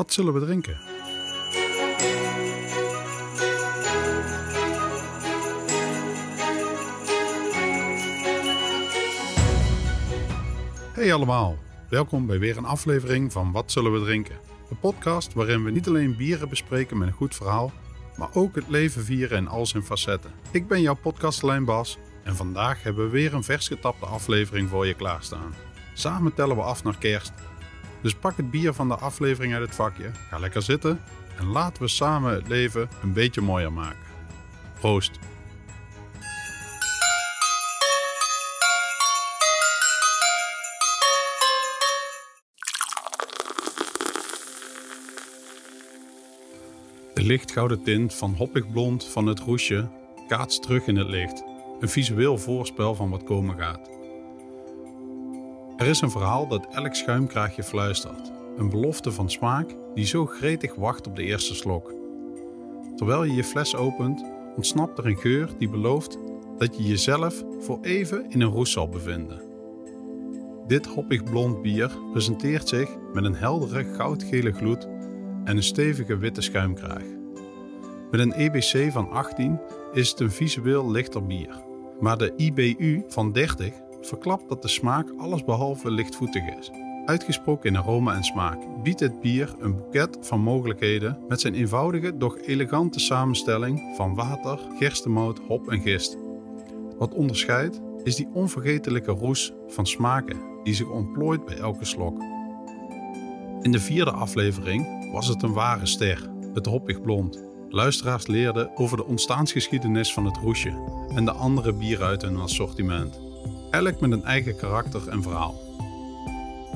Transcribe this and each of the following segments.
Wat zullen we drinken? Hey allemaal, welkom bij weer een aflevering van Wat zullen we drinken? De podcast waarin we niet alleen bieren bespreken met een goed verhaal, maar ook het leven vieren in al zijn facetten. Ik ben jouw podcastlijn Bas en vandaag hebben we weer een vers getapte aflevering voor je klaarstaan. Samen tellen we af naar kerst. Dus pak het bier van de aflevering uit het vakje, ga lekker zitten en laten we samen het leven een beetje mooier maken. Proost! De lichtgouden tint van hoppig blond van het roesje kaatst terug in het licht. Een visueel voorspel van wat komen gaat. Er is een verhaal dat elk schuimkraagje fluistert. Een belofte van smaak die zo gretig wacht op de eerste slok. Terwijl je je fles opent, ontsnapt er een geur die belooft dat je jezelf voor even in een roes zal bevinden. Dit hoppig blond bier presenteert zich met een heldere goudgele gloed en een stevige witte schuimkraag. Met een EBC van 18 is het een visueel lichter bier, maar de IBU van 30 verklapt dat de smaak allesbehalve lichtvoetig is. Uitgesproken in aroma en smaak biedt het bier een boeket van mogelijkheden met zijn eenvoudige, doch elegante samenstelling van water, gerstemout, hop en gist. Wat onderscheidt is die onvergetelijke roes van smaken die zich ontplooit bij elke slok. In de vierde aflevering was het een ware ster, het hoppig blond. Luisteraars leerden over de ontstaansgeschiedenis van het roesje en de andere bieren uit hun assortiment. Elk met een eigen karakter en verhaal.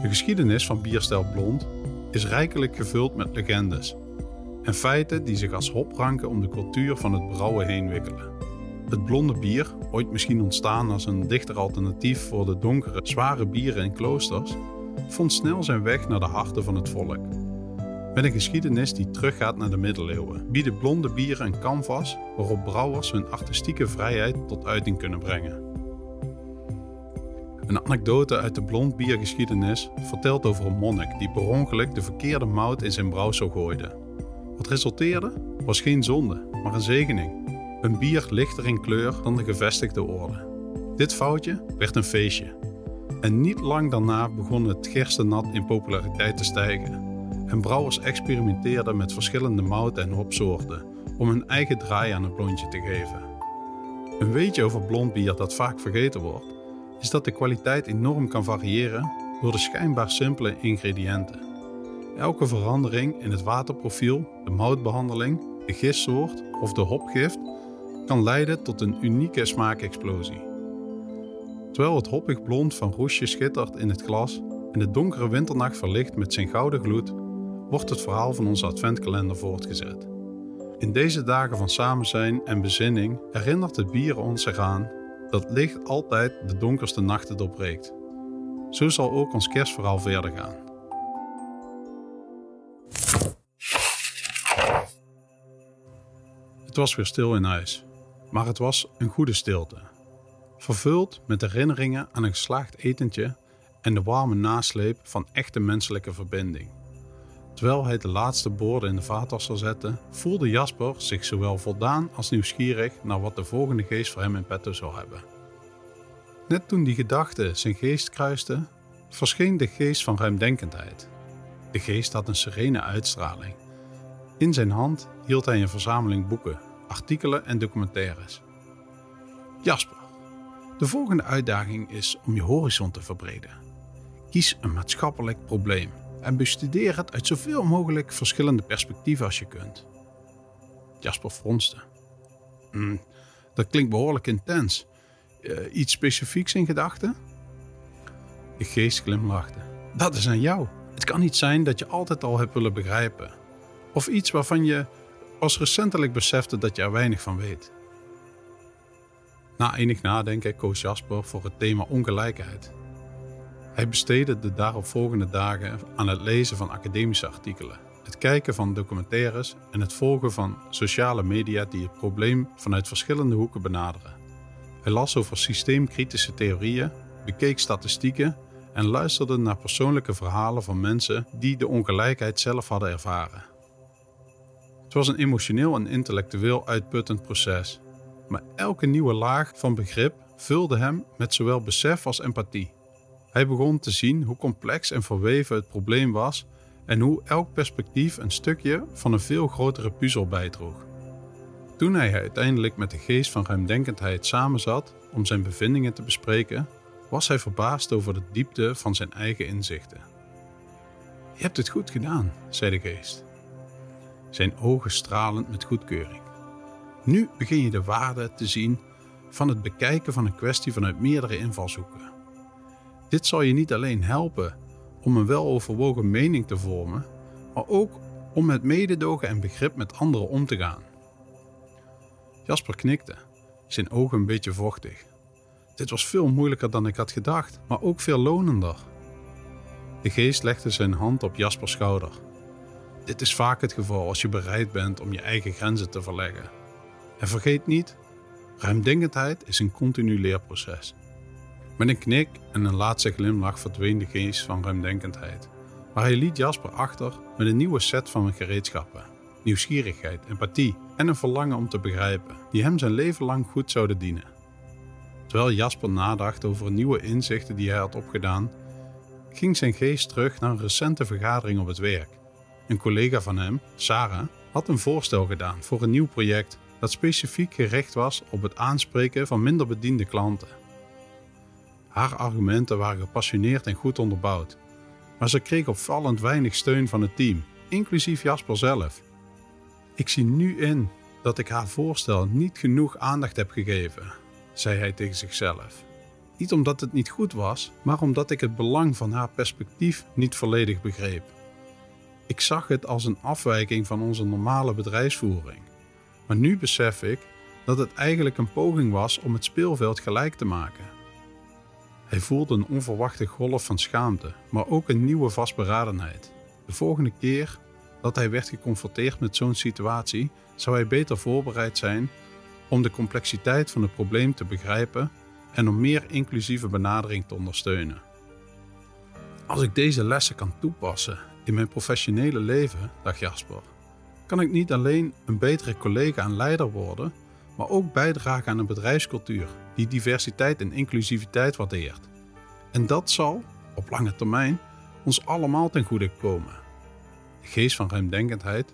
De geschiedenis van bierstijl blond is rijkelijk gevuld met legendes en feiten die zich als hop ranken om de cultuur van het brouwen heen wikkelen. Het blonde bier, ooit misschien ontstaan als een dichter alternatief voor de donkere, zware bieren in kloosters, vond snel zijn weg naar de harten van het volk. Met een geschiedenis die teruggaat naar de middeleeuwen, bieden blonde bieren een canvas waarop brouwers hun artistieke vrijheid tot uiting kunnen brengen. Een anekdote uit de blond biergeschiedenis vertelt over een monnik die per ongeluk de verkeerde mout in zijn brouwsel gooide. Wat resulteerde was geen zonde, maar een zegening. Een bier lichter in kleur dan de gevestigde orde. Dit foutje werd een feestje. En niet lang daarna begon het gerstenat in populariteit te stijgen. En brouwers experimenteerden met verschillende mouten en hopsoorten om hun eigen draai aan het blondje te geven. Een weetje over blond bier dat vaak vergeten wordt, is dat de kwaliteit enorm kan variëren door de schijnbaar simpele ingrediënten. Elke verandering in het waterprofiel, de moutbehandeling, de gistsoort of de hopgift kan leiden tot een unieke smaakexplosie. Terwijl het hoppig blond van roesje schittert in het glas en de donkere winternacht verlicht met zijn gouden gloed, wordt het verhaal van onze adventkalender voortgezet. In deze dagen van samen zijn en bezinning herinnert het bier ons eraan dat licht altijd de donkerste nachten doorbreekt. Zo zal ook ons kerstverhaal verder gaan. Het was weer stil in huis, maar het was een goede stilte. Vervuld met herinneringen aan een geslaagd etentje en de warme nasleep van echte menselijke verbinding. Terwijl hij de laatste boorden in de vaatwasser zette, voelde Jasper zich zowel voldaan als nieuwsgierig naar wat de volgende geest voor hem in petto zou hebben. Net toen die gedachte zijn geest kruiste, verscheen de geest van ruimdenkendheid. De geest had een serene uitstraling. In zijn hand hield hij een verzameling boeken, artikelen en documentaires. Jasper, de volgende uitdaging is om je horizon te verbreden. Kies een maatschappelijk probleem en bestudeer het uit zoveel mogelijk verschillende perspectieven als je kunt. Jasper fronste. Mm, dat klinkt behoorlijk intens. Uh, iets specifieks in gedachten? De geest glimlachte. Dat is aan jou. Het kan niet zijn dat je altijd al hebt willen begrijpen. Of iets waarvan je pas recentelijk besefte dat je er weinig van weet. Na enig nadenken koos Jasper voor het thema ongelijkheid. Hij besteedde de daaropvolgende dagen aan het lezen van academische artikelen, het kijken van documentaires en het volgen van sociale media die het probleem vanuit verschillende hoeken benaderen. Hij las over systeemkritische theorieën, bekeek statistieken en luisterde naar persoonlijke verhalen van mensen die de ongelijkheid zelf hadden ervaren. Het was een emotioneel en intellectueel uitputtend proces, maar elke nieuwe laag van begrip vulde hem met zowel besef als empathie. Hij begon te zien hoe complex en verweven het probleem was en hoe elk perspectief een stukje van een veel grotere puzzel bijdroeg. Toen hij uiteindelijk met de geest van ruimdenkendheid samenzat om zijn bevindingen te bespreken, was hij verbaasd over de diepte van zijn eigen inzichten. Je hebt het goed gedaan, zei de geest. Zijn ogen stralend met goedkeuring. Nu begin je de waarde te zien van het bekijken van een kwestie vanuit meerdere invalshoeken. Dit zal je niet alleen helpen om een weloverwogen mening te vormen, maar ook om met mededogen en begrip met anderen om te gaan. Jasper knikte, zijn ogen een beetje vochtig. Dit was veel moeilijker dan ik had gedacht, maar ook veel lonender. De geest legde zijn hand op Jaspers schouder. Dit is vaak het geval als je bereid bent om je eigen grenzen te verleggen. En vergeet niet, ruimdenkendheid is een continu leerproces. Met een knik en een laatste glimlach verdween de geest van ruimdenkendheid. Maar hij liet Jasper achter met een nieuwe set van gereedschappen. Nieuwsgierigheid, empathie en een verlangen om te begrijpen, die hem zijn leven lang goed zouden dienen. Terwijl Jasper nadacht over nieuwe inzichten die hij had opgedaan, ging zijn geest terug naar een recente vergadering op het werk. Een collega van hem, Sarah, had een voorstel gedaan voor een nieuw project dat specifiek gericht was op het aanspreken van minder bediende klanten. Haar argumenten waren gepassioneerd en goed onderbouwd, maar ze kreeg opvallend weinig steun van het team, inclusief Jasper zelf. Ik zie nu in dat ik haar voorstel niet genoeg aandacht heb gegeven, zei hij tegen zichzelf. Niet omdat het niet goed was, maar omdat ik het belang van haar perspectief niet volledig begreep. Ik zag het als een afwijking van onze normale bedrijfsvoering. Maar nu besef ik dat het eigenlijk een poging was om het speelveld gelijk te maken. Hij voelde een onverwachte golf van schaamte, maar ook een nieuwe vastberadenheid. De volgende keer dat hij werd geconfronteerd met zo'n situatie, zou hij beter voorbereid zijn om de complexiteit van het probleem te begrijpen en om meer inclusieve benadering te ondersteunen. Als ik deze lessen kan toepassen in mijn professionele leven, dacht Jasper, kan ik niet alleen een betere collega en leider worden, maar ook bijdragen aan een bedrijfscultuur die diversiteit en inclusiviteit waardeert. En dat zal, op lange termijn, ons allemaal ten goede komen. De geest van ruimdenkendheid,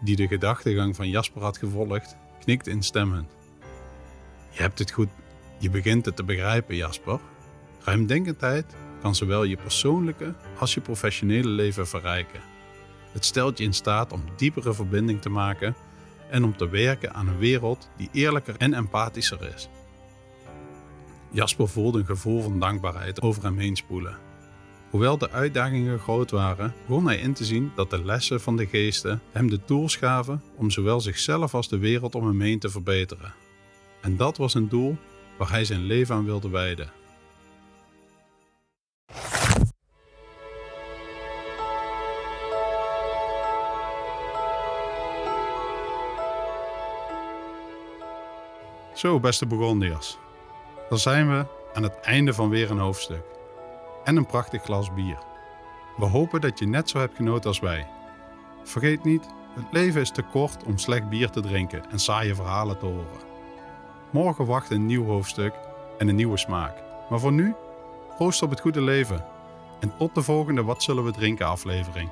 die de gedachtegang van Jasper had gevolgd, knikte instemmend. Je hebt het goed, je begint het te begrijpen, Jasper. Ruimdenkendheid kan zowel je persoonlijke als je professionele leven verrijken. Het stelt je in staat om diepere verbinding te maken en om te werken aan een wereld die eerlijker en empathischer is. Jasper voelde een gevoel van dankbaarheid over hem heen spoelen. Hoewel de uitdagingen groot waren, begon hij in te zien dat de lessen van de geesten hem de tools gaven om zowel zichzelf als de wereld om hem heen te verbeteren. En dat was een doel waar hij zijn leven aan wilde wijden. Zo, beste Burgondiërs. Dan zijn we aan het einde van weer een hoofdstuk. En een prachtig glas bier. We hopen dat je net zo hebt genoten als wij. Vergeet niet, het leven is te kort om slecht bier te drinken en saaie verhalen te horen. Morgen wacht een nieuw hoofdstuk en een nieuwe smaak. Maar voor nu, proost op het goede leven. En tot de volgende Wat zullen we drinken aflevering.